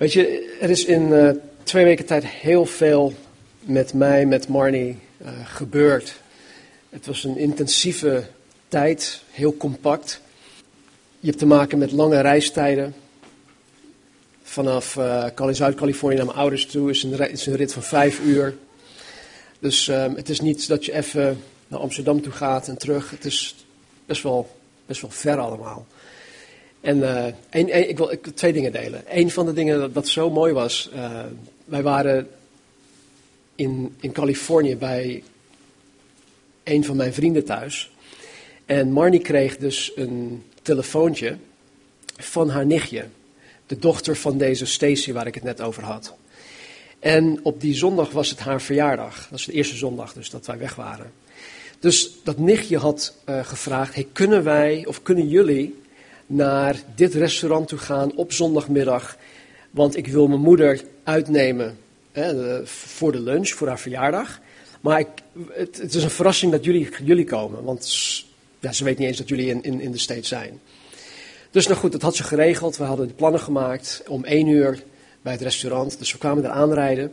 Weet je, er is in uh, twee weken tijd heel veel met mij, met Marnie, uh, gebeurd. Het was een intensieve tijd, heel compact. Je hebt te maken met lange reistijden. Vanaf uh, Zuid-Californië naar mijn ouders toe is een, een rit van vijf uur. Dus um, het is niet dat je even naar Amsterdam toe gaat en terug. Het is best wel, best wel ver allemaal. En een, ik wil ik, twee dingen delen. Een van de dingen dat, dat zo mooi was, uh, wij waren in, in Californië bij een van mijn vrienden thuis. En Marnie kreeg dus een telefoontje van haar nichtje, de dochter van deze Stacy waar ik het net over had. En op die zondag was het haar verjaardag. Dat was de eerste zondag dus dat wij weg waren. Dus dat nichtje had uh, gevraagd, hey, kunnen wij of kunnen jullie naar dit restaurant toe gaan op zondagmiddag. Want ik wil mijn moeder uitnemen hè, voor de lunch, voor haar verjaardag. Maar het, is een verrassing dat jullie, jullie komen. Want ja, ze weet niet eens dat jullie in, in, de States zijn. Dus nou goed, dat had ze geregeld. We hadden de plannen gemaakt om één uur bij het restaurant. Dus we kwamen er aanrijden.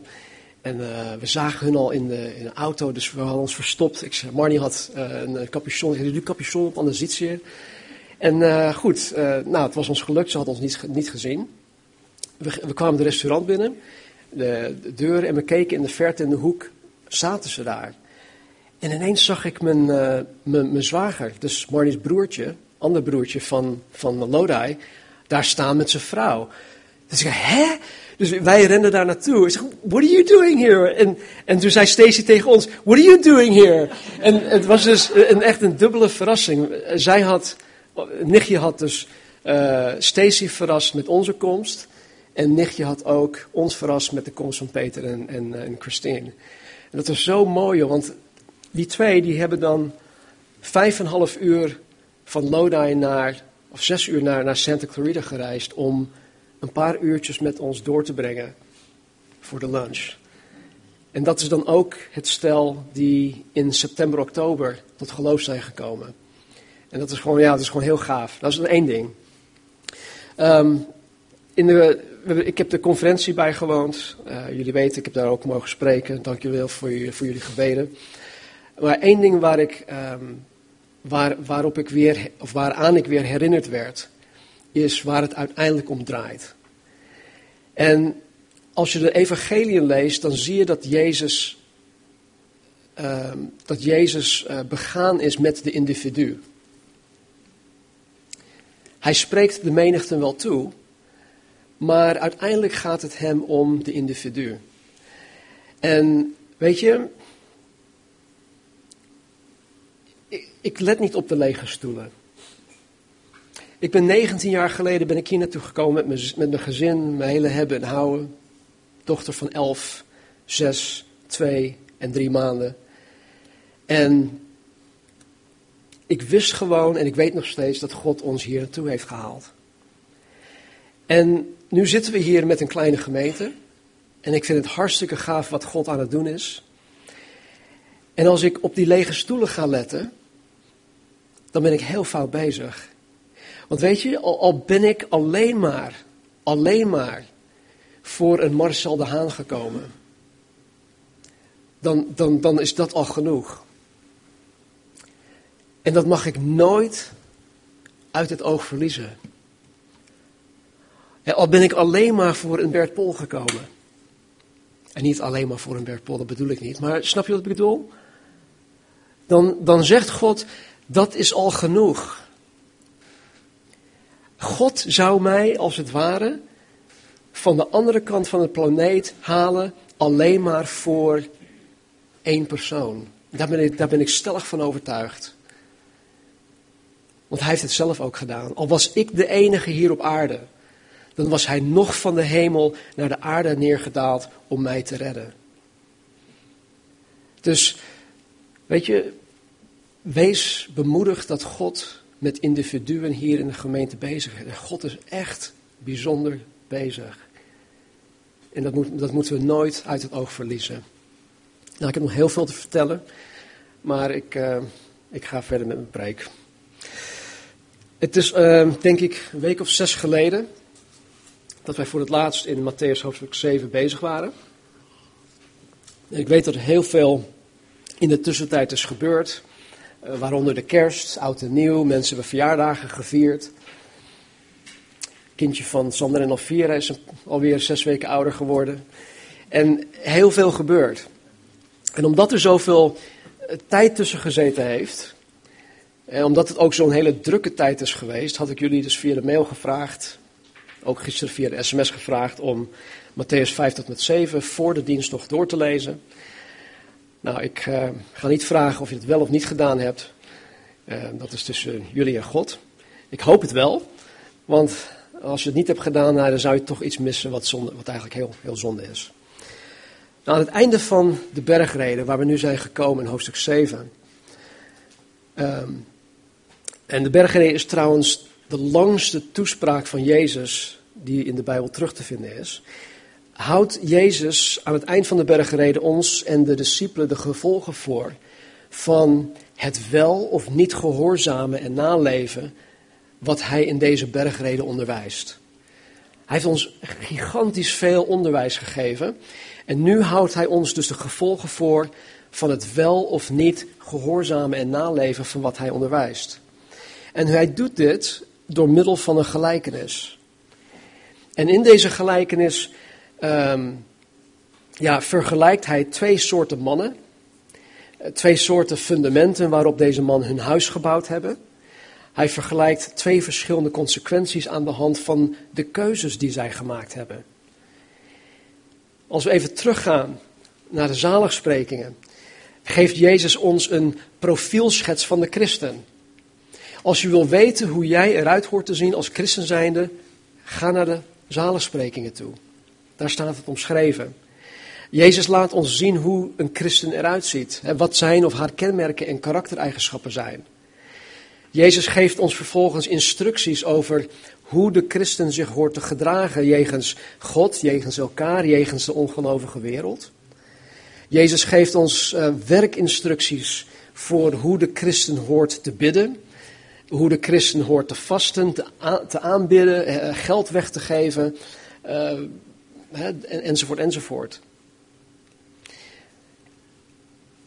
En uh, we zagen hun al in de, in de auto, dus we hadden ons verstopt. Ik zei, Marnie had uh, een capuchon. Ik zei, doe capuchon op, anders ziet ze je. En uh, goed, nou, het was ons gelukt. Ze had ons niet, niet gezien. We, we kwamen het restaurant binnen, de, de deur, en we keken in de verte in de hoek. Zaten ze daar. En ineens zag ik mijn, mijn, mijn zwager, dus Marnie's broertje, ander broertje van, van Lodi, daar staan met zijn vrouw. Dus ik hè? Dus wij renden daar naartoe. Ik zeg, what are you doing here? En, en toen zei Stacy tegen ons, what are you doing here? En het was dus een, echt een dubbele verrassing. Zij had, nichtje had dus uh, Stacy verrast met onze komst. En nichtje had ook ons verrast met de komst van Peter en, en, en Christine. En dat was zo mooi, want die twee die hebben dan vijf en een half uur van Lodi naar, of zes uur naar, naar Santa Clarita gereisd om een paar uurtjes met ons door te brengen voor de lunch. En dat is dan ook het stel die in september, oktober tot geloof zijn gekomen. En dat is gewoon, ja, dat is gewoon heel gaaf. Dat is één ding. Um, in de, ik heb de conferentie bijgewoond. Uh, jullie weten, ik heb daar ook mogen spreken. Dank jullie wel voor, voor jullie gebeden. Maar één ding waar ik, um, waar, waarop ik weer, of waaraan ik weer herinnerd werd, is waar het uiteindelijk om draait. En als je de evangelie leest, dan zie je dat Jezus, uh, dat Jezus uh, begaan is met de individu. Hij spreekt de menigte wel toe, maar uiteindelijk gaat het hem om de individu. En weet je, ik, let niet op de lege stoelen. Ik ben 19 jaar geleden ben ik hier naartoe gekomen met mijn, met mijn gezin, mijn hele hebben en houden. Dochter van 11, 6, 2 en 3 maanden. En ik wist gewoon en ik weet nog steeds dat God ons hier naartoe heeft gehaald. En nu zitten we hier met een kleine gemeente. En ik vind het hartstikke gaaf wat God aan het doen is. En als ik op die lege stoelen ga letten, dan ben ik heel fout bezig. Want weet je, al, ben ik alleen maar, alleen maar voor een Marcel de Haan gekomen, dan, dan, dan is dat al genoeg. En dat mag ik nooit uit het oog verliezen. al ben ik alleen maar voor een Bert Pol gekomen. En niet alleen maar voor een Bert Pol, dat bedoel ik niet. Maar snap je wat ik bedoel? Dan, dan zegt God, dat is al genoeg. God zou mij als het ware van de andere kant van de planeet halen alleen maar voor één persoon. Daar ben ik, daar ben ik stellig van overtuigd. Want hij heeft het zelf ook gedaan. Al was ik de enige hier op aarde, dan was hij nog van de hemel naar de aarde neergedaald om mij te redden. Dus, weet je, wees bemoedigd dat God met individuen hier in de gemeente bezig is. God is echt bijzonder bezig. En dat, moet, dat moeten we nooit uit het oog verliezen. Nou, ik heb nog heel veel te vertellen, maar ik, uh, ik ga verder met mijn preek. Het is, uh, denk ik, een week of zes geleden dat wij voor het laatst in Matthäus hoofdstuk 7 bezig waren. En ik weet dat er heel veel in de tussentijd is gebeurd. Uh, waaronder de kerst, oud en nieuw, mensen hebben verjaardagen gevierd. Kindje van Sander en Alvira is alweer zes weken ouder geworden. En heel veel gebeurt. En omdat er zoveel eh, tijd tussen gezeten heeft, en omdat het ook zo'n hele drukke tijd is geweest, had ik jullie dus via de mail gevraagd, ook gisteren via de sms gevraagd, om Matthäus 5 tot met 7 voor de dienst nog door te lezen. Nou, ik uh, ga niet vragen of je het wel of niet gedaan hebt. Uh, dat is tussen jullie en God. Ik hoop het wel, want als je het niet hebt gedaan, nou, dan zou je toch iets missen wat, zonde, wat eigenlijk heel, heel zonde is. Nou, aan het einde van de bergreden, waar we nu zijn gekomen in hoofdstuk 7. Um, ehm, en de bergreden is trouwens de langste toespraak van Jezus die in de Bijbel terug te vinden is. Houdt Jezus aan het eind van de bergreden ons en de discipelen de gevolgen voor van het wel of niet gehoorzamen en naleven wat hij in deze bergreden onderwijst. Hij heeft ons gigantisch veel onderwijs gegeven. En nu houdt hij ons dus de gevolgen voor van het wel of niet gehoorzamen en naleven van wat hij onderwijst. En hij doet dit door middel van een gelijkenis. En in deze gelijkenis um, ja, vergelijkt hij twee soorten mannen. Twee soorten fundamenten waarop deze man hun huis gebouwd hebben. Hij vergelijkt twee verschillende consequenties aan de hand van de keuzes die zij gemaakt hebben. Als we even teruggaan naar de zaligsprekingen, geeft Jezus ons een profielschets van de christen. Als je wil weten hoe jij eruit hoort te zien als christen zijnde, ga naar de zaligsprekingen toe. Daar staat het omschreven. Jezus laat ons zien hoe een christen eruit ziet. Wat zijn of haar kenmerken en karaktereigenschappen zijn. Jezus geeft ons vervolgens instructies over hoe de christen zich hoort te gedragen jegens God, jegens elkaar, jegens de ongelovige wereld. Jezus geeft ons uh, werkinstructies voor hoe de christen hoort te bidden, hoe de christen hoort te vasten, te, aanbidden, uh, geld weg te geven, uh, enzovoort, enzovoort.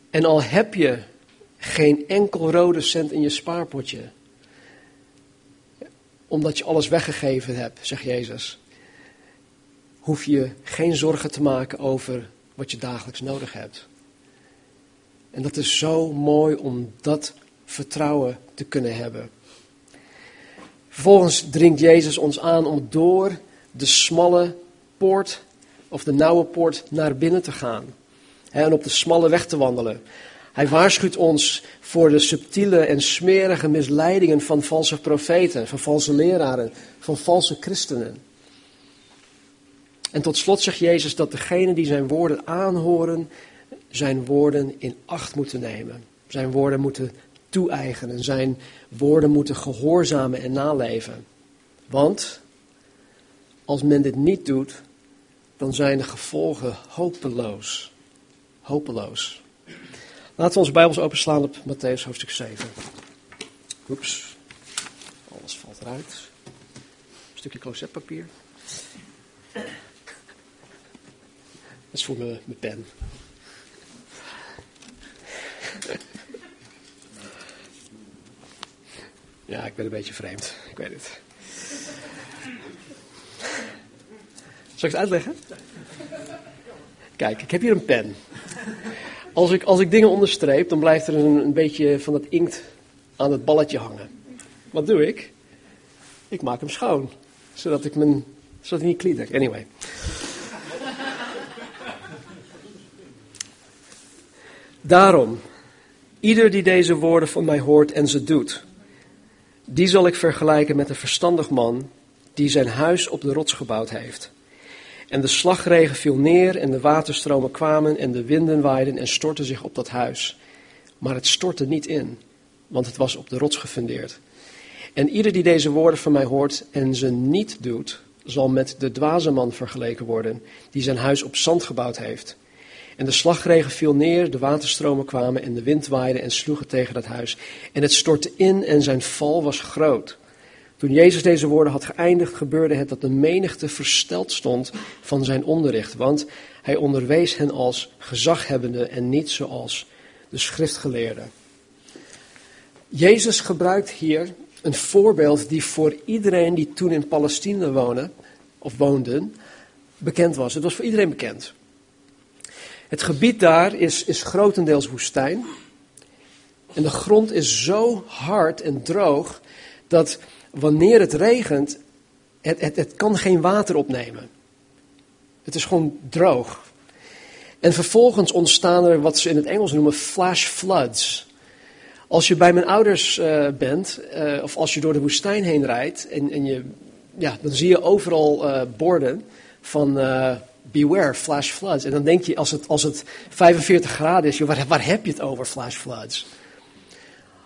En al heb je geen enkel rode cent in je spaarpotje. Omdat je alles weggegeven hebt, zegt Jezus. Hoef je geen zorgen te maken over wat je dagelijks nodig hebt. En dat is zo mooi om dat vertrouwen te kunnen hebben. Vervolgens dringt Jezus ons aan om door de smalle poort of de nauwe poort naar binnen te gaan. En op de smalle weg te wandelen. Hij waarschuwt ons voor de subtiele en smerige misleidingen van valse profeten, van valse leraren, van valse christenen. En tot slot zegt Jezus dat degenen die zijn woorden aanhoren, zijn woorden in acht moeten nemen. Zijn woorden moeten toe-eigenen, zijn woorden moeten gehoorzamen en naleven. Want als men dit niet doet, dan zijn de gevolgen hopeloos. Hopeloos. Laten we onze Bijbels openslaan op Matthäus hoofdstuk 7. Oeps, alles valt eruit. Een stukje closetpapier. Dat is voor mijn, mijn pen. Ja, ik ben een beetje vreemd. Ik weet het. Zal ik het uitleggen? Kijk, ik heb hier een pen. Als ik, als ik dingen onderstreep, dan blijft er een, een beetje van het inkt aan het balletje hangen. Wat doe ik? Ik maak hem schoon, zodat, ik mijn, zodat hij niet kliedert. Anyway. Daarom, ieder die deze woorden van mij hoort en ze doet, die zal ik vergelijken met een verstandig man die zijn huis op de rots gebouwd heeft. En de slagregen viel neer en de waterstromen kwamen en de winden waaiden en stortten zich op dat huis. Maar het stortte niet in, want het was op de rots gefundeerd. En ieder die deze woorden van mij hoort en ze niet doet, zal met de dwaze man vergeleken worden, die zijn huis op zand gebouwd heeft. En de slagregen viel neer, de waterstromen kwamen en de wind waaide en sloegen tegen dat huis. En het stortte in en zijn val was groot. Toen Jezus deze woorden had geëindigd, gebeurde het dat de menigte versteld stond van zijn onderricht, want hij onderwees hen als gezaghebbende en niet zoals de schriftgeleerden. Jezus gebruikt hier een voorbeeld die voor iedereen die toen in Palestina woonde, of woonden, bekend was. Het was voor iedereen bekend. Het gebied daar is, is grotendeels woestijn. En de grond is zo hard en droog dat wanneer het regent, het, het, het kan geen water opnemen. Het is gewoon droog. En vervolgens ontstaan er wat ze in het Engels noemen flash floods. Als je bij mijn ouders uh, bent, uh, of als je door de woestijn heen rijdt, en, en je, ja, dan zie je overal uh, borden van beware flash floods. En dan denk je, als het, als het 45 graden is, joh, waar, heb je het over, flash floods?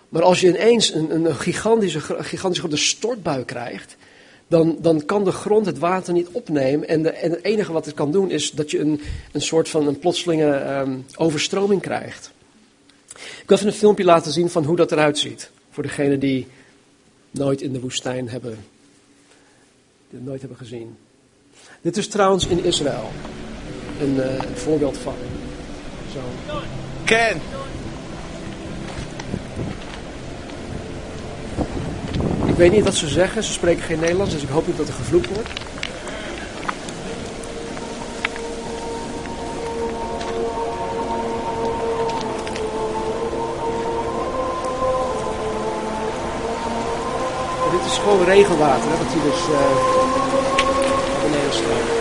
Maar als je ineens een, een gigantische, gigantische grote stortbui krijgt, dan, dan kan de grond het water niet opnemen. En, de, en het enige wat het kan doen is dat je een, een soort van een plotselinge um, overstroming krijgt. Ik wil even een filmpje laten zien van hoe dat eruit ziet. Voor degenen die nooit in de woestijn hebben, nooit hebben gezien. Dit is trouwens in Israël een uh, voorbeeld van. Zo. Ken. Ik weet niet wat ze zeggen, ze spreken geen Nederlands, dus ik hoop niet dat er gevloekt wordt. En dit is gewoon regenwater, hè, wat hier dus uh, stroomt.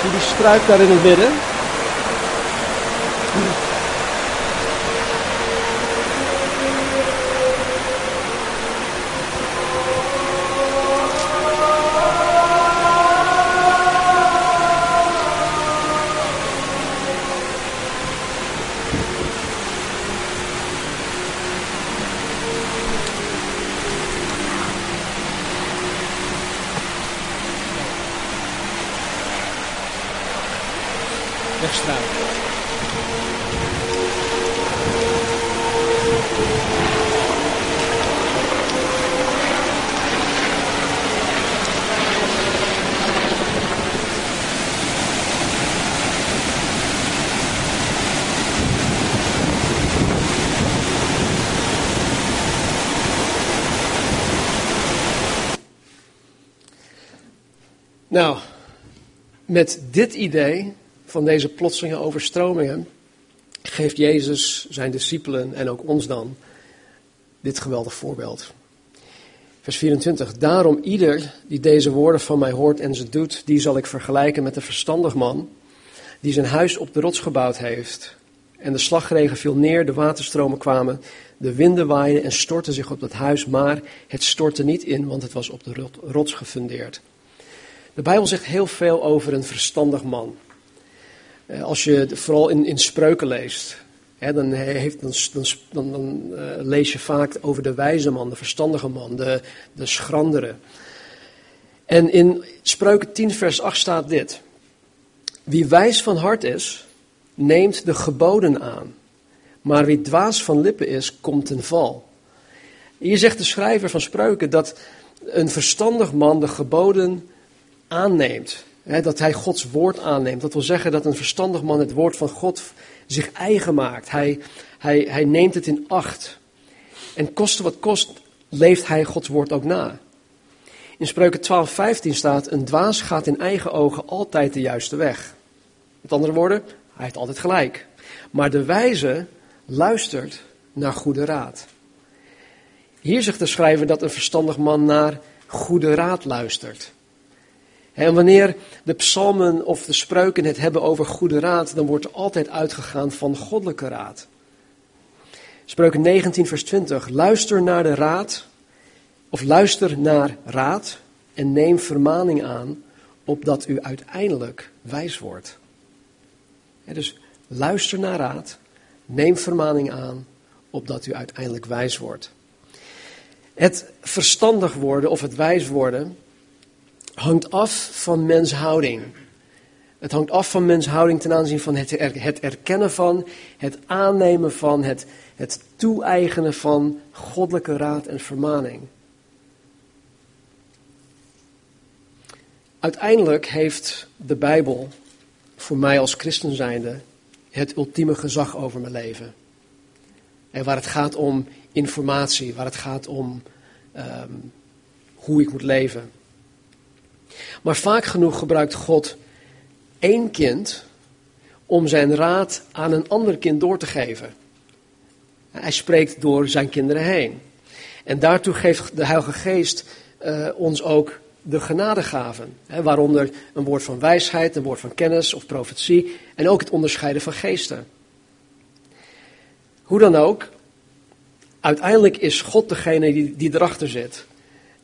Zie die struik daar in het midden? Wegstruik. Nou, met dit idee van deze plotselinge overstromingen geeft Jezus zijn discipelen en ook ons dan dit geweldig voorbeeld. Vers 24. Daarom ieder die deze woorden van mij hoort en ze doet, die zal ik vergelijken met een verstandig man die zijn huis op de rots gebouwd heeft. En de slagregen viel neer, de waterstromen kwamen, de winden waaiden en stortten zich op dat huis, maar het stortte niet in, want het was op de rots gefundeerd. De Bijbel zegt heel veel over een verstandig man. Als je vooral in, in spreuken leest, hè, dan, heeft, dan, dan, dan uh, lees je vaak over de wijze man, de verstandige man, de, de schrandere. En in spreuken 10 vers 8 staat dit. Wie wijs van hart is, neemt de geboden aan. Maar wie dwaas van lippen is, komt ten val. Hier zegt de schrijver van spreuken dat een verstandig man de geboden aanneemt dat hij Gods woord aanneemt. Dat wil zeggen dat een verstandig man het woord van God zich eigen maakt. Hij, hij, hij neemt het in acht. En koste wat kost, leeft hij Gods woord ook na. In Spreuken 12:15 staat: Een dwaas gaat in eigen ogen altijd de juiste weg. Met andere woorden, hij heeft altijd gelijk. Maar de wijze luistert naar goede raad. Hier zegt de schrijver dat een verstandig man naar goede raad luistert. En wanneer de psalmen of de spreuken het hebben over goede raad, dan wordt er altijd uitgegaan van goddelijke raad. Spreuken 19, vers 20. Luister naar de raad, of luister naar raad en neem vermaning aan, opdat u uiteindelijk wijs wordt. dus luister naar raad, neem vermaning aan, opdat u uiteindelijk wijs wordt. Het verstandig worden of het wijs worden hangt af van menshouding. Het hangt af van menshouding ten aanzien van het, het erkennen van, het aannemen van, het, het toe-eigenen van goddelijke raad en vermaning. Uiteindelijk heeft de Bijbel voor mij als christen zijnde het ultieme gezag over mijn leven. En waar het gaat om informatie, waar het gaat om ehm, hoe ik moet leven. Maar vaak genoeg gebruikt God één kind om zijn raad aan een ander kind door te geven. Hij spreekt door zijn kinderen heen. En daartoe geeft de Heilige Geest uh, ons ook de genadegaven. Hè, waaronder een woord van wijsheid, een woord van kennis of profetie. En ook het onderscheiden van geesten. Hoe dan ook, uiteindelijk is God degene die, die erachter zit.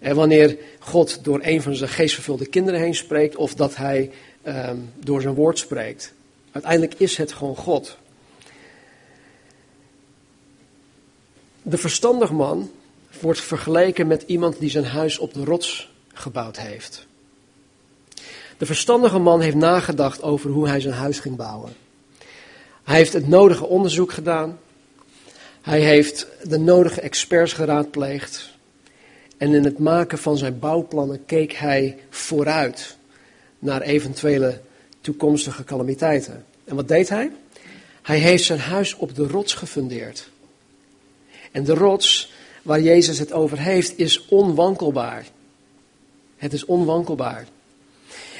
En wanneer God door een van zijn geestvervulde kinderen heen spreekt, of dat hij um, door zijn woord spreekt. Uiteindelijk is het gewoon God. De verstandig man wordt vergeleken met iemand die zijn huis op de rots gebouwd heeft. De verstandige man heeft nagedacht over hoe hij zijn huis ging bouwen. Hij heeft het nodige onderzoek gedaan. Hij heeft de nodige experts geraadpleegd. En in het maken van zijn bouwplannen keek hij vooruit naar eventuele toekomstige calamiteiten. En wat deed hij? Hij heeft zijn huis op de rots gefundeerd. En de rots waar Jezus het over heeft is onwankelbaar. Het is onwankelbaar.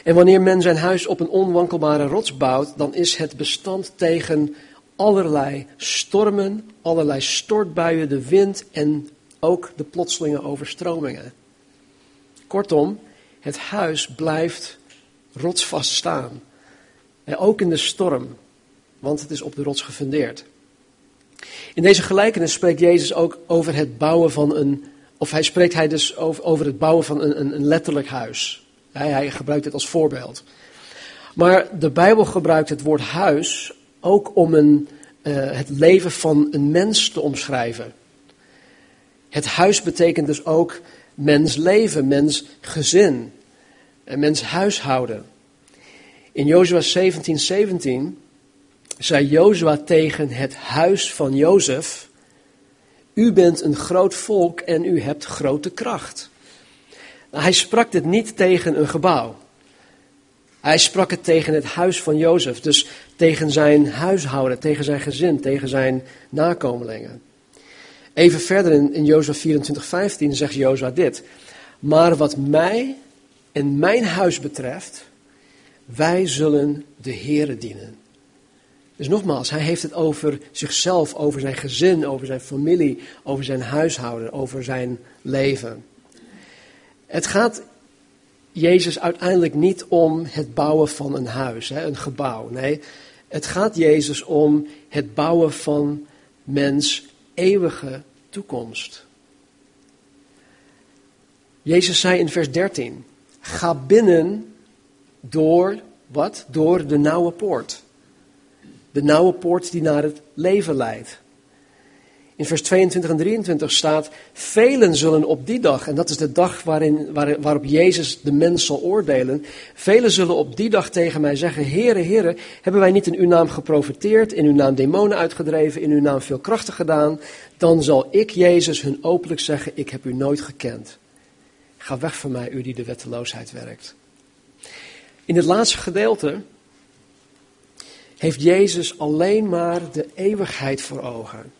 En wanneer men zijn huis op een onwankelbare rots bouwt, dan is het bestand tegen allerlei stormen, allerlei stortbuien, de wind en ook de plotselinge overstromingen. Kortom, het huis blijft rotsvast staan. En ook in de storm, want het is op de rots gefundeerd. In deze gelijkenis spreekt Jezus ook over het bouwen van een, of hij spreekt hij dus over, het bouwen van een, een, letterlijk huis. Hij, hij gebruikt het als voorbeeld. Maar de Bijbel gebruikt het woord huis ook om een, uh, het leven van een mens te omschrijven. Het huis betekent dus ook mens leven, mens gezin, en mens huishouden. In Jozua 17, 17 zei Jozua tegen het huis van Jozef, u bent een groot volk en u hebt grote kracht. Nou, hij sprak dit niet tegen een gebouw. Hij sprak het tegen het huis van Jozef, dus tegen zijn huishouden, tegen zijn gezin, tegen zijn nakomelingen. Even verder in, in Jozua 24, 15 zegt Jozua dit. Maar wat mij en mijn huis betreft, wij zullen de Heere dienen. Dus nogmaals, hij heeft het over zichzelf, over zijn gezin, over zijn familie, over zijn huishouden, over zijn leven. Het gaat Jezus uiteindelijk niet om het bouwen van een huis, een gebouw. Nee, het gaat Jezus om het bouwen van mens eeuwige toekomst. Jezus zei in vers 13: Ga binnen door wat? Door de nauwe poort. De nauwe poort die naar het leven leidt. In vers 22 en 23 staat: Velen zullen op die dag, en dat is de dag waarin, waar, waarop Jezus de mens zal oordelen. Velen zullen op die dag tegen mij zeggen: Heere, Heere, hebben wij niet in uw naam geprofiteerd, in uw naam demonen uitgedreven, in uw naam veel krachten gedaan? Dan zal ik, Jezus, hun openlijk zeggen: Ik heb u nooit gekend. Ga weg van mij, u die de wetteloosheid werkt. In het laatste gedeelte heeft Jezus alleen maar de eeuwigheid voor ogen.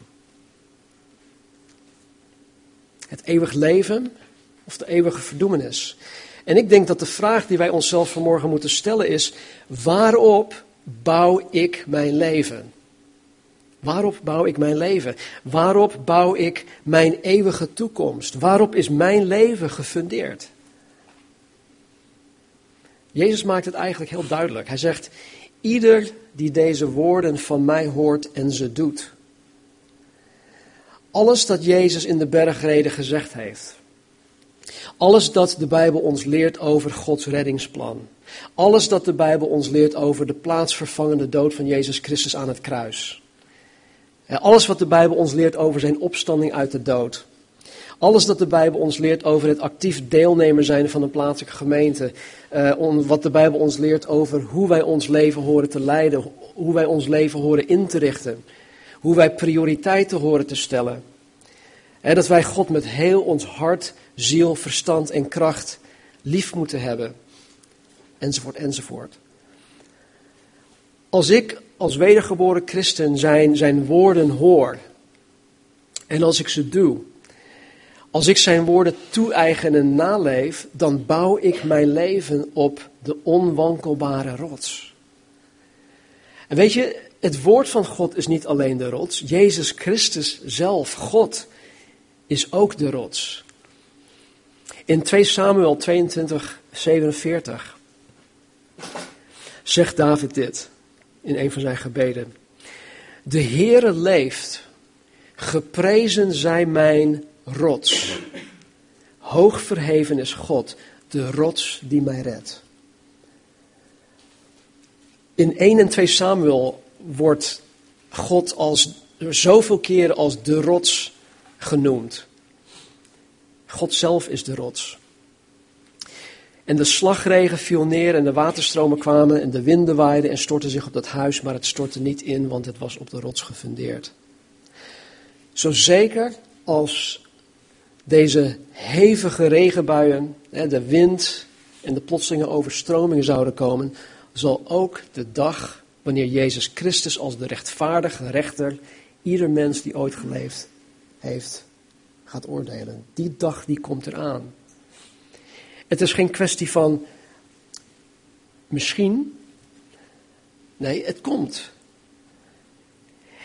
Het eeuwig leven of de eeuwige verdoemenis. En ik denk dat de vraag die wij onszelf vanmorgen moeten stellen is: waarop bouw ik mijn leven? Waarop bouw ik mijn leven? Waarop bouw ik mijn eeuwige toekomst? Waarop is mijn leven gefundeerd? Jezus maakt het eigenlijk heel duidelijk. Hij zegt: Ieder die deze woorden van mij hoort en ze doet. Alles dat Jezus in de bergreden gezegd heeft. Alles dat de Bijbel ons leert over Gods reddingsplan. Alles dat de Bijbel ons leert over de plaatsvervangende dood van Jezus Christus aan het kruis. Alles wat de Bijbel ons leert over zijn opstanding uit de dood. Alles dat de Bijbel ons leert over het actief deelnemer zijn van een plaatselijke gemeente. Uh, wat de Bijbel ons leert over hoe wij ons leven horen te leiden. Hoe wij ons leven horen in te richten. Hoe wij prioriteiten horen te stellen. En dat wij God met heel ons hart, ziel, verstand en kracht lief moeten hebben. Enzovoort, enzovoort. Als ik als wedergeboren christen zijn, zijn woorden hoor en als ik ze doe, als ik zijn woorden toe-eigen en naleef, dan bouw ik mijn leven op de onwankelbare rots. En weet je, het woord van God is niet alleen de rots. Jezus Christus zelf, God, is ook de rots. In 2 Samuel 22, 47 zegt David dit in een van zijn gebeden. De Heere leeft, geprezen zij mijn rots. Hoog verheven is God, de rots die mij redt. In 1 en 2 Samuel wordt God als, zoveel keren als de rots genoemd. God zelf is de rots. En de slagregen viel neer en de waterstromen kwamen en de winden waaiden en stortten zich op dat huis, maar het stortte niet in, want het was op de rots gefundeerd. Zo zeker als deze hevige regenbuien, de wind en de plotselinge overstromingen zouden komen, zal ook de dag wanneer Jezus Christus als de rechtvaardige rechter ieder mens die ooit geleefd heeft gaat oordelen. Die dag die komt eraan. Het is geen kwestie van misschien. Nee, het komt.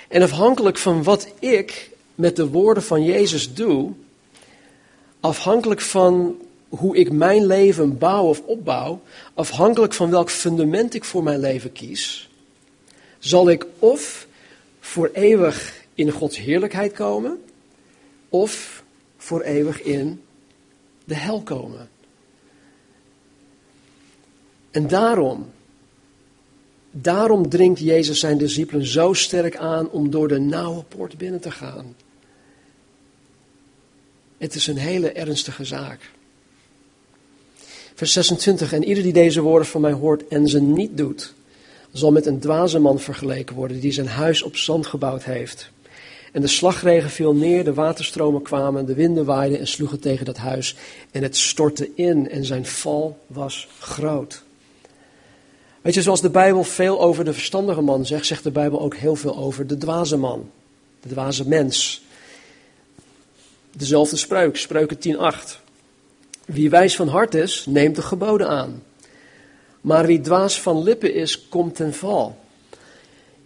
En afhankelijk van wat ik met de woorden van Jezus doe, afhankelijk van hoe ik mijn leven bouw of opbouw, afhankelijk van welk fundament ik voor mijn leven kies, zal ik of voor eeuwig in Gods heerlijkheid komen, of voor eeuwig in de hel komen. En daarom, daarom dringt Jezus zijn discipelen zo sterk aan om door de nauwe poort binnen te gaan. Het is een hele ernstige zaak. Vers 26. En ieder die deze woorden van mij hoort en ze niet doet, zal met een dwaze man vergeleken worden die zijn huis op zand gebouwd heeft. En de slagregen viel neer, de waterstromen kwamen, de winden waaiden en sloegen tegen dat huis. En het stortte in en zijn val was groot. Weet je, zoals de Bijbel veel over de verstandige man zegt, zegt de Bijbel ook heel veel over de dwaze man, de dwaze mens. Dezelfde spreuk, spreuken 10:8. Wie wijs van hart is, neemt de geboden aan. Maar wie dwaas van lippen is, komt ten val.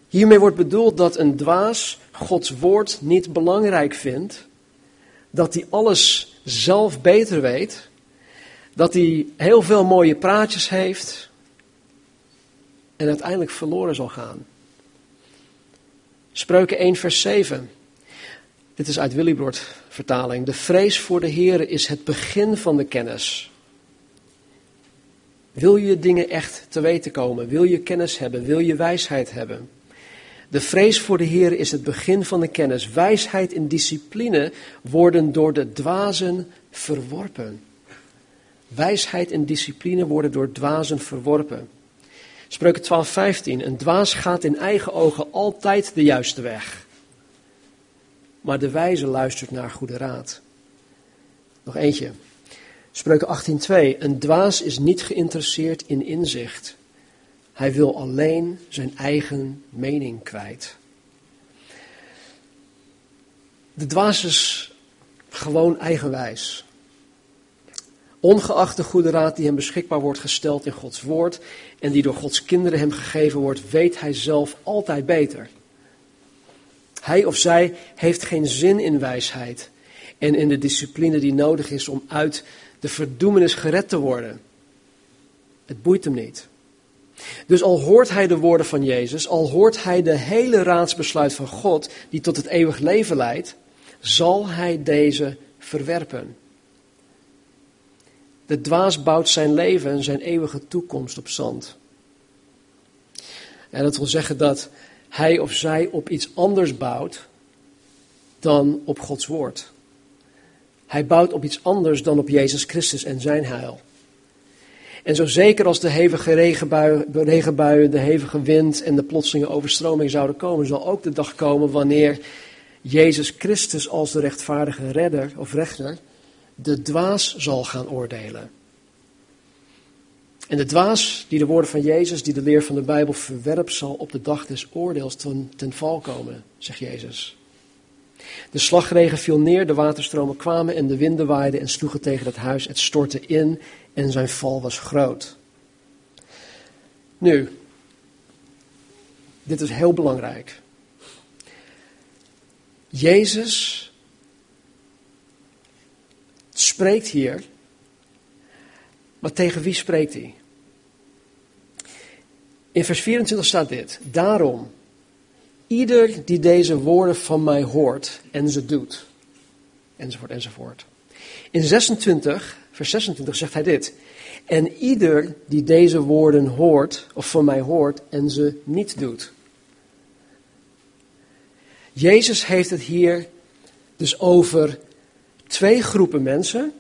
Hiermee wordt bedoeld dat een dwaas Gods woord niet belangrijk vindt, dat hij alles zelf beter weet, dat hij heel veel mooie praatjes heeft en uiteindelijk verloren zal gaan. Spreuken 1 vers 7. Dit is uit Willibrord vertaling. De vrees voor de Heer is het begin van de kennis. Wil je dingen echt te weten komen? Wil je kennis hebben? Wil je wijsheid hebben? De vrees voor de Heer is het begin van de kennis. Wijsheid en discipline worden door de dwazen verworpen. Wijsheid en discipline worden door dwazen verworpen. Spreuken 12:15. Een dwaas gaat in eigen ogen altijd de juiste weg. Maar de wijze luistert naar goede raad. Nog eentje. Spreuken 18:2. Een dwaas is niet geïnteresseerd in inzicht. Hij wil alleen zijn eigen mening kwijt. De dwaas is gewoon eigenwijs. Ongeacht de goede raad die hem beschikbaar wordt gesteld in Gods woord en die door Gods kinderen hem gegeven wordt, weet hij zelf altijd beter. Hij of zij heeft geen zin in wijsheid en in de discipline die nodig is om uit de verdoemenis gered te worden. Het boeit hem niet. Dus al hoort hij de woorden van Jezus, al hoort hij de hele raadsbesluit van God die tot het eeuwig leven leidt, zal hij deze verwerpen. De dwaas bouwt zijn leven en zijn eeuwige toekomst op zand. En dat wil zeggen dat hij of zij op iets anders bouwt dan op Gods woord. Hij bouwt op iets anders dan op Jezus Christus en zijn heil. En zo zeker als de hevige regenbuien, regenbuien, de hevige wind en de plotselinge overstroming zouden komen, zal ook de dag komen wanneer Jezus Christus als de rechtvaardige redder of rechter de dwaas zal gaan oordelen. En de dwaas die de woorden van Jezus, die de leer van de Bijbel verwerpt, zal op de dag des oordeels ten, ten val komen, zegt Jezus. De slagregen viel neer, de waterstromen kwamen en de winden waaiden en sloegen tegen het huis. Het stortte in en zijn val was groot. Nu, dit is heel belangrijk. Jezus spreekt hier, maar tegen wie spreekt hij? In vers 24 staat dit: Daarom, ieder die deze woorden van mij hoort en ze doet, enzovoort, enzovoort. In 26, vers 26 zegt hij dit: En ieder die deze woorden hoort, of van mij hoort en ze niet doet. Jezus heeft het hier dus over twee groepen mensen.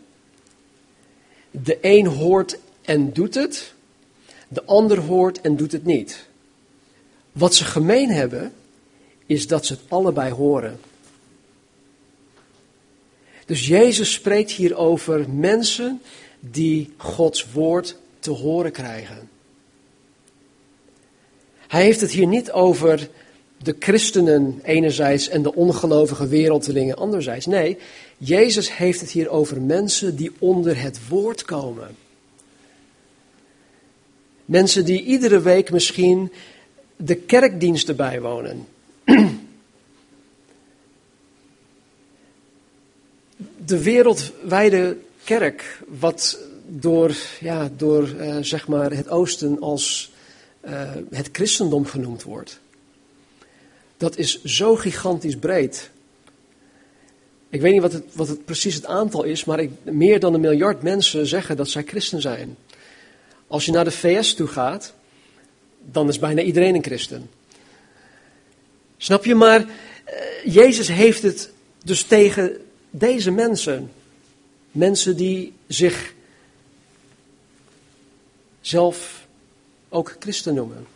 De een hoort en doet het, de ander hoort en doet het niet. Wat ze gemeen hebben, is dat ze het allebei horen. Dus Jezus spreekt hier over mensen die Gods woord te horen krijgen. Hij heeft het hier niet over de christenen enerzijds en de ongelovige wereldlingen anderzijds. Nee, Jezus heeft het hier over mensen die onder het woord komen. Mensen die iedere week misschien de kerkdiensten bijwonen. De wereldwijde kerk, wat door, ja, door uh, zeg maar het oosten als uh, het christendom genoemd wordt. Dat is zo gigantisch breed. Ik weet niet wat het, wat het precies het aantal is, maar ik, meer dan een miljard mensen zeggen dat zij christen zijn. Als je naar de VS toe gaat, dan is bijna iedereen een christen. Snap je? Maar uh, Jezus heeft het dus tegen deze mensen. Mensen die zich zelf ook christen noemen.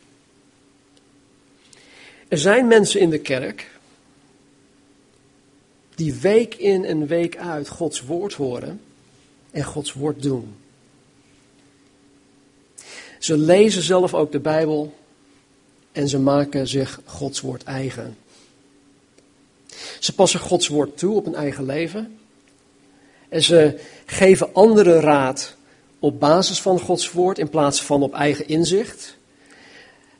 Er zijn mensen in de kerk die week in en week uit Gods woord horen en Gods woord doen. Ze lezen zelf ook de Bijbel en ze maken zich Gods woord eigen. Ze passen Gods woord toe op hun eigen leven. En ze geven anderen raad op basis van Gods woord in plaats van op eigen inzicht.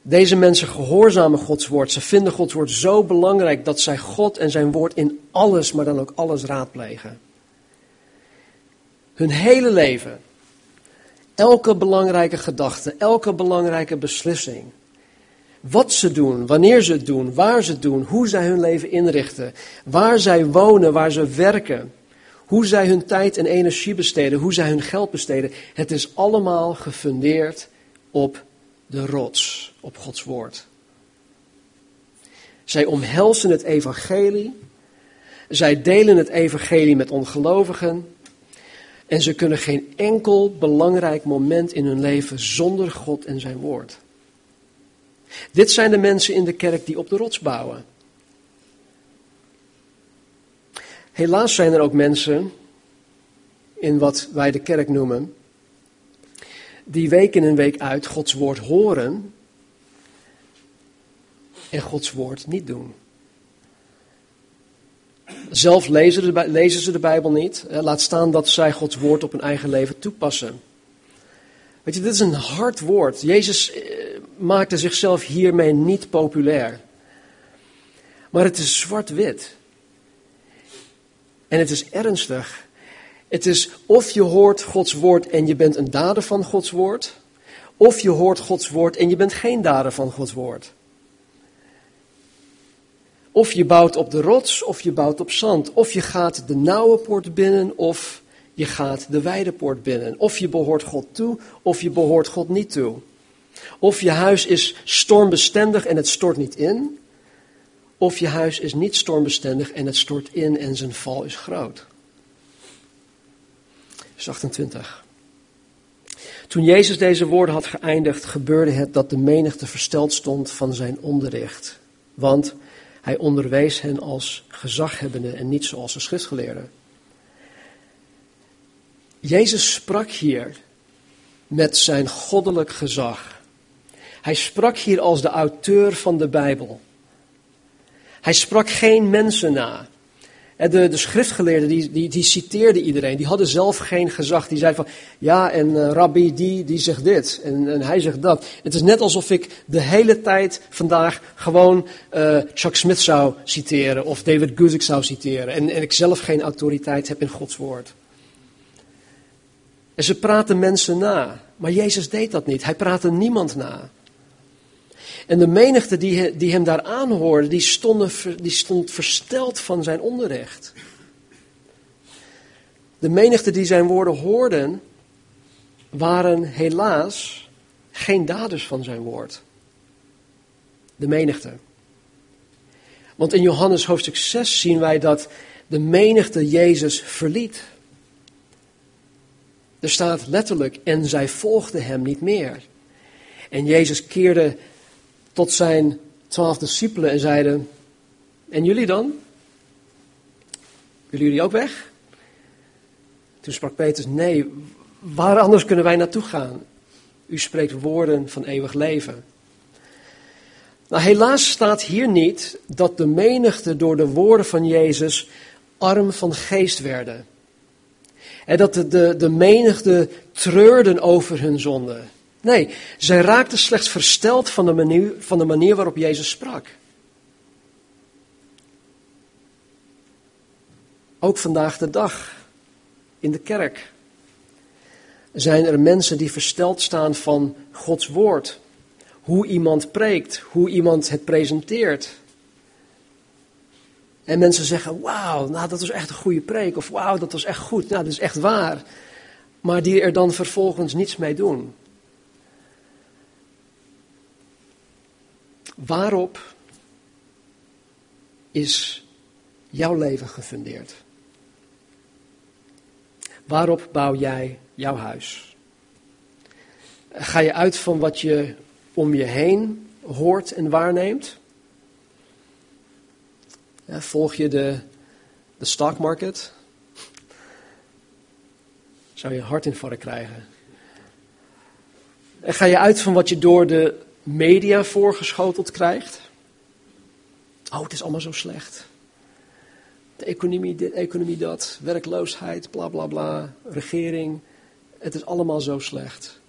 Deze mensen gehoorzamen Gods woord. Ze vinden Gods woord zo belangrijk dat zij God en zijn woord in alles, maar dan ook alles raadplegen. Hun hele leven, elke belangrijke gedachte, elke belangrijke beslissing, wat ze doen, wanneer ze het doen, waar ze het doen, hoe zij hun leven inrichten, waar zij wonen, waar ze werken, hoe zij hun tijd en energie besteden, hoe zij hun geld besteden. Het is allemaal gefundeerd op de rots, op Gods woord. Zij omhelzen het evangelie, zij delen het evangelie met ongelovigen en ze kunnen geen enkel belangrijk moment in hun leven zonder God en zijn woord. Dit zijn de mensen in de kerk die op de rots bouwen. Helaas zijn er ook mensen in wat wij de kerk noemen, die week in en week uit Gods woord horen en Gods woord niet doen. Zelf lezen, lezen ze de Bijbel niet. Laat staan dat zij Gods woord op hun eigen leven toepassen. Weet je, dit is een hard woord. Jezus eh, maakte zichzelf hiermee niet populair. Maar het is zwart-wit. En het is ernstig. Het is of je hoort Gods woord en je bent een dader van Gods woord, of je hoort Gods woord en je bent geen dader van Gods woord. Of je bouwt op de rots, of je bouwt op zand. Of je gaat de nauwe poort binnen, of je gaat de wijde poort binnen. Of je behoort God toe, of je behoort God niet toe. Of je huis is stormbestendig en het stort niet in. Of je huis is niet stormbestendig en het stort in en zijn val is groot. vers 28. Toen Jezus deze woorden had geëindigd, gebeurde het dat de menigte versteld stond van zijn onderricht. Want hij onderwees hen als gezaghebbende en niet zoals de schriftgeleerden. Jezus sprak hier met zijn goddelijk gezag. Hij sprak hier als de auteur van de Bijbel. Hij sprak geen mensen na. De, de schriftgeleerden die, die, die citeerden iedereen. Die hadden zelf geen gezag. Die zeiden van, ja en uh, rabbi die, die zegt dit en, en hij zegt dat. Het is net alsof ik de hele tijd vandaag gewoon uh, Chuck Smith zou citeren of David Guzik zou citeren. En, en ik zelf geen autoriteit heb in Gods woord. En ze praten mensen na. Maar Jezus deed dat niet. Hij praatte niemand na. En de menigte die, die hem daar aanhoorde, die, stonden, die stond versteld van zijn onderricht. De menigte die zijn woorden hoorden, waren helaas geen daders van zijn woord. De menigte. Want in Johannes hoofdstuk 6 zien wij dat de menigte Jezus verliet. Er staat letterlijk, en zij volgden hem niet meer. En Jezus keerde tot zijn twaalf discipelen en zeiden, en jullie dan? Willen jullie ook weg? Toen sprak Petrus, nee, waar anders kunnen wij naartoe gaan? U spreekt woorden van eeuwig leven. Nou, helaas staat hier niet dat de menigte door de woorden van Jezus arm van geest werden. En dat de, de, de menigte treurden over hun zonde. Nee, zij raakten slechts versteld van de manier, van de manier waarop Jezus sprak. Ook vandaag de dag in de kerk zijn er mensen die versteld staan van Gods woord. Hoe iemand preekt, hoe iemand het presenteert. En mensen zeggen, wauw, nou dat was echt een goede preek. Of wauw, dat was echt goed, nou dat is echt waar. Maar die er dan vervolgens niets mee doen. Waarop is jouw leven gefundeerd? Waarop bouw jij jouw huis? Ga je uit van wat je om je heen hoort en waarneemt? volg je de, de stock market? Zou je hartinfarct krijgen? En ga je uit van wat je door de media voorgeschoteld krijgt. Oh, het is allemaal zo slecht. De economie dit, economie dat, werkloosheid, bla bla bla, regering. Het is allemaal zo slecht.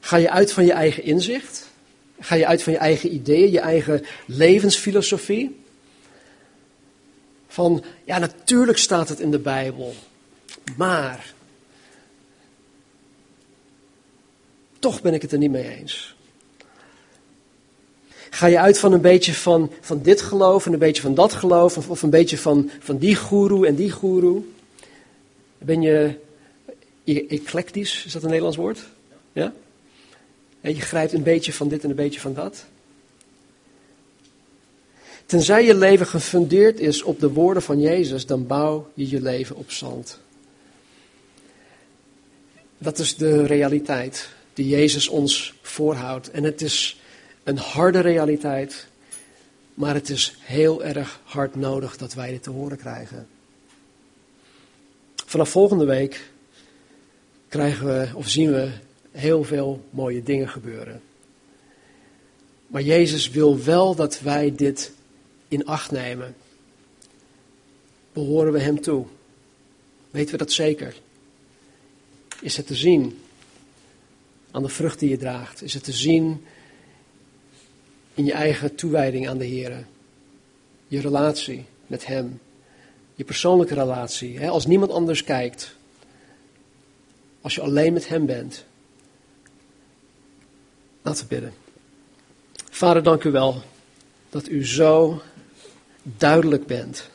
Ga je uit van je eigen inzicht? Ga je uit van je eigen ideeën, je eigen levensfilosofie? Van, ja, natuurlijk staat het in de Bijbel, maar Toch ben ik het er niet mee eens. Ga je uit van een beetje van, van dit geloof en een beetje van dat geloof, of, of een beetje van, van die goeroe en die goeroe? Ben je eclectisch, is dat een Nederlands woord? Ja? En je grijpt een beetje van dit en een beetje van dat. Tenzij je leven gefundeerd is op de woorden van Jezus, dan bouw je je leven op zand. Dat is de realiteit die Jezus ons voorhoudt. En het is een harde realiteit, maar het is heel erg hard nodig dat wij dit te horen krijgen. Vanaf volgende week krijgen we of zien we heel veel mooie dingen gebeuren. Maar Jezus wil wel dat wij dit in acht nemen. Behoren we Hem toe? Weten we dat zeker? Is het te zien aan de vrucht die je draagt? Is het te zien in je eigen toewijding aan de Heer? Je relatie met Hem. Je persoonlijke relatie. Hè? Als niemand anders kijkt. Als je alleen met Hem bent. Laten we bidden. Vader, dank u wel dat u zo duidelijk bent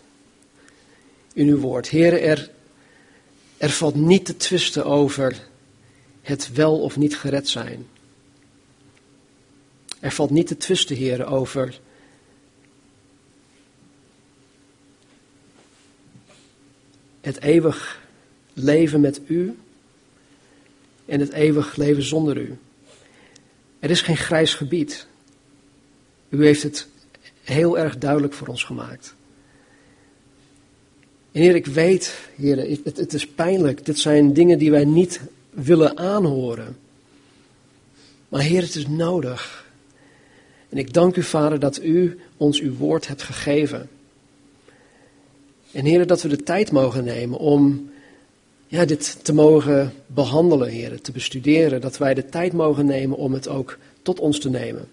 in uw woord. Heer, er, er valt niet te twisten over het wel of niet gered zijn. Er valt niet te twisten, heren, over het eeuwig leven met u en het eeuwig leven zonder u. Er is geen grijs gebied. U heeft het heel erg duidelijk voor ons gemaakt. En Heer, ik weet, Heer, het, het is pijnlijk. Dit zijn dingen die wij niet willen aanhoren. Maar Heer, het is nodig. En ik dank u, Vader, dat u ons uw woord hebt gegeven. En Heer, dat we de tijd mogen nemen om ja, dit te mogen behandelen, Heer, te bestuderen. Dat wij de tijd mogen nemen om het ook tot ons te nemen.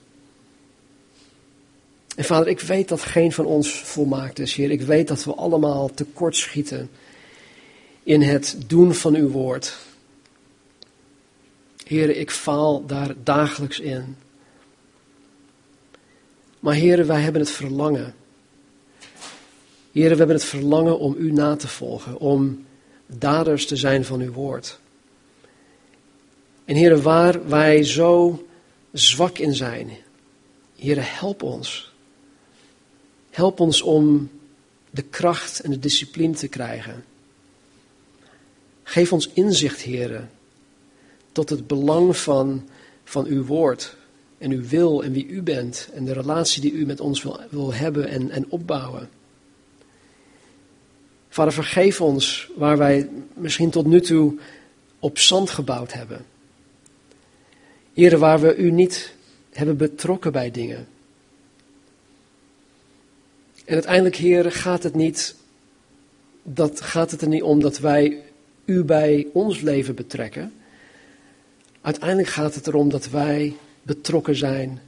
En Vader, ik weet dat geen van ons volmaakt is, Heer. Ik weet dat we allemaal tekortschieten in het doen van uw woord. Heer, ik faal daar dagelijks in. Maar Heer, wij hebben het verlangen. Heer, we hebben het verlangen om u na te volgen, om daders te zijn van uw woord. En Heer, waar wij zo zwak in zijn, Heer, help ons. Help ons om de kracht en de discipline te krijgen. Geef ons inzicht, Heer, tot het belang van, van uw woord en uw wil en wie u bent en de relatie die u met ons wil, wil hebben en, en opbouwen. Vader, vergeef ons waar wij misschien tot nu toe op zand gebouwd hebben. Heren, waar we u niet hebben betrokken bij dingen. En uiteindelijk, heren, gaat het, niet, dat, gaat het er niet om dat wij u bij ons leven betrekken. Uiteindelijk gaat het erom dat wij betrokken zijn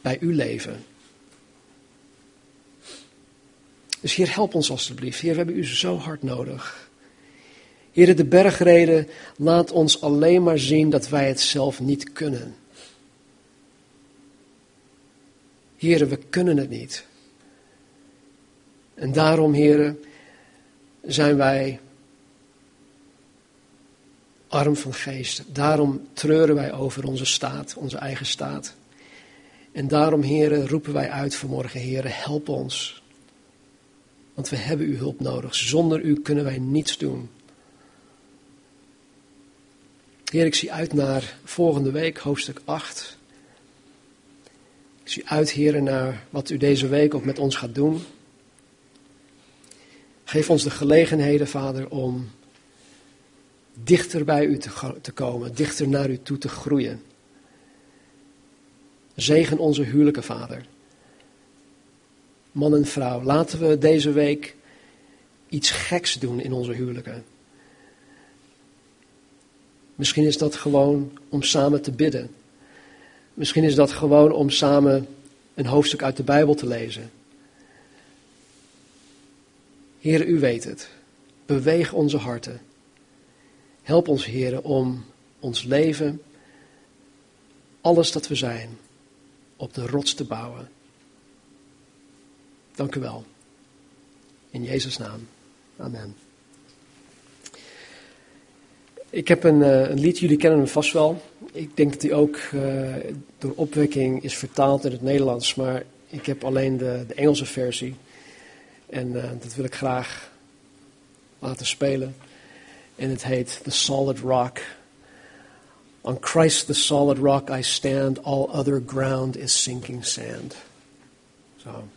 bij uw leven. Dus Heer, help ons alstublieft. Heer, we hebben u zo hard nodig. Heer, de bergreden laat ons alleen maar zien dat wij het zelf niet kunnen. Heer, we kunnen het niet. En daarom, Heer, zijn wij arm van geest. Daarom treuren wij over onze staat, onze eigen staat. En daarom, heren, roepen wij uit vanmorgen, heren, help ons. Want we hebben uw hulp nodig. Zonder u kunnen wij niets doen. Heer, ik zie uit naar volgende week, hoofdstuk 8. Ik zie uit, heren, naar wat u deze week ook met ons gaat doen. Geef ons de gelegenheden, Vader, om dichter bij u te, komen, dichter naar u toe te groeien. Zegen onze huwelijken, Vader. Man en vrouw, laten we deze week iets geks doen in onze huwelijken. Misschien is dat gewoon om samen te bidden. Misschien is dat gewoon om samen een hoofdstuk uit de Bijbel te lezen. Heer, u weet het. Beweeg onze harten. Help ons, Heer, om ons leven, alles dat we zijn, op de rots te bouwen. Dank u wel. In Jezus' naam. Amen. Ik heb een, uh, een, lied, jullie kennen hem vast wel. Ik denk dat hij ook uh, door opwekking is vertaald in het Nederlands, maar ik heb alleen de, de Engelse versie. En uh, dat wil ik graag laten spelen. Heet The Solid Rock. On Christ the solid rock I stand, all other ground is sinking sand. So.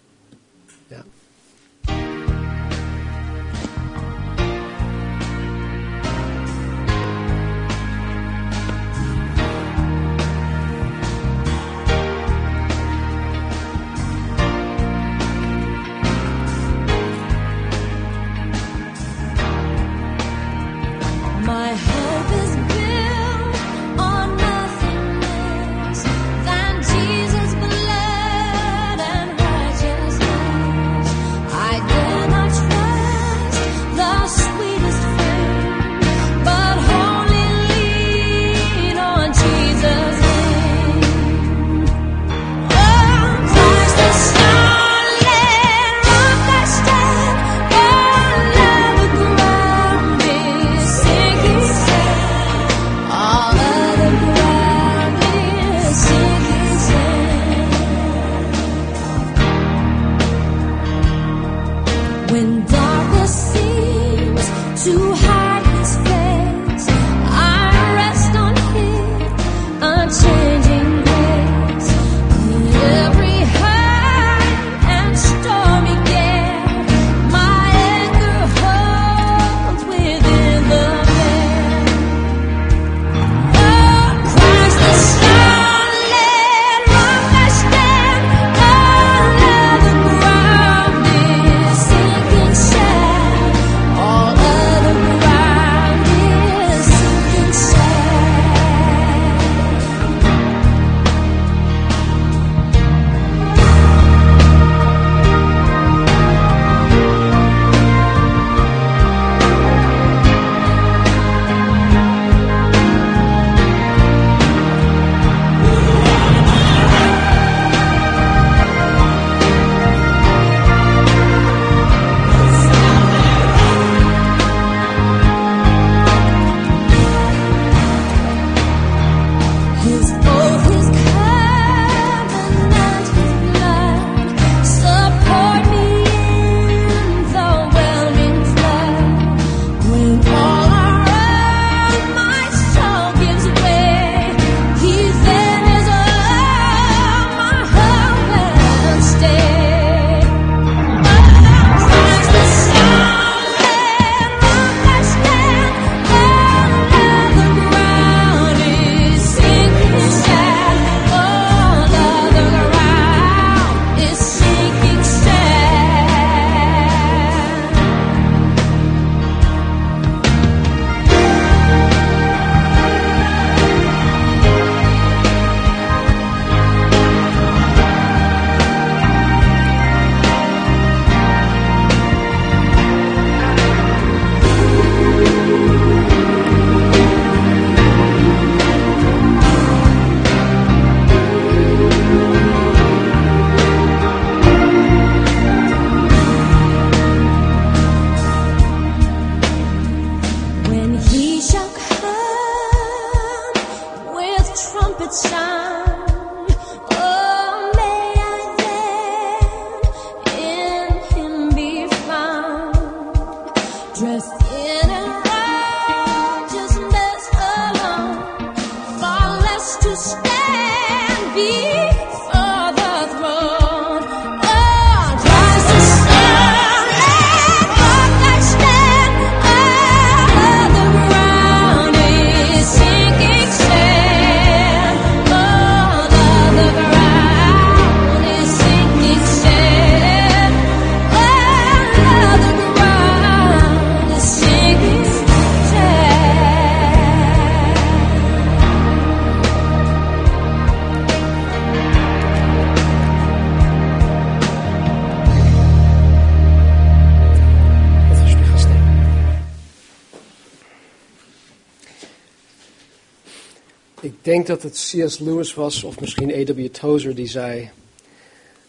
Dat het C.S. Lewis was, of misschien A.W. Tozer, die zei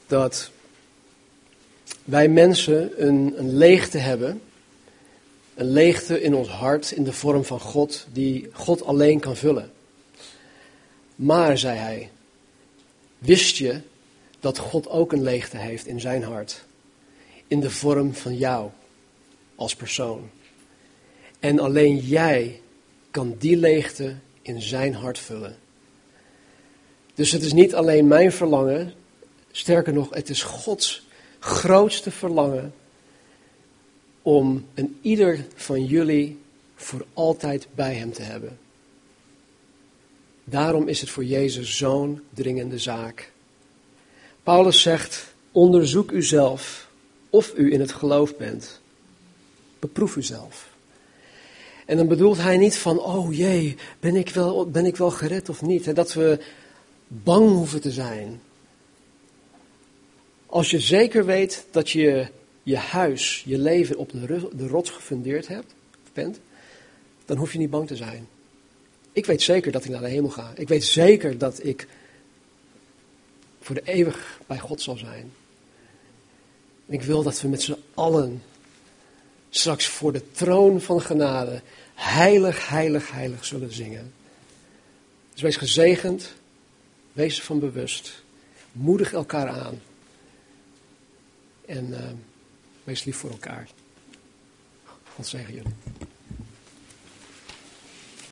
dat wij mensen een, een leegte hebben. Een leegte in ons hart in de vorm van God, die God alleen kan vullen. Maar, zei hij, wist je dat God ook een leegte heeft in zijn hart? In de vorm van jou als persoon. En alleen jij kan die leegte in zijn hart vullen. Dus het is niet alleen mijn verlangen, sterker nog, het is Gods grootste verlangen om een ieder van jullie voor altijd bij hem te hebben. Daarom is het voor Jezus zo'n dringende zaak. Paulus zegt: onderzoek uzelf of u in het geloof bent. Beproef uzelf. En dan bedoelt hij niet van, oh jee, ben ik wel, ben ik wel gered of niet? Dat we bang hoeven te zijn. Als je zeker weet dat je je huis, je leven op de, rots gefundeerd hebt, bent, dan hoef je niet bang te zijn. Ik weet zeker dat ik naar de hemel ga. Ik weet zeker dat ik voor de eeuwig bij God zal zijn. Ik wil dat we met z'n allen straks voor de troon van genade heilig, heilig, heilig zullen zingen. Dus wees gezegend, wees ervan bewust, moedig elkaar aan en eh, wees lief voor elkaar. God zegen jullie.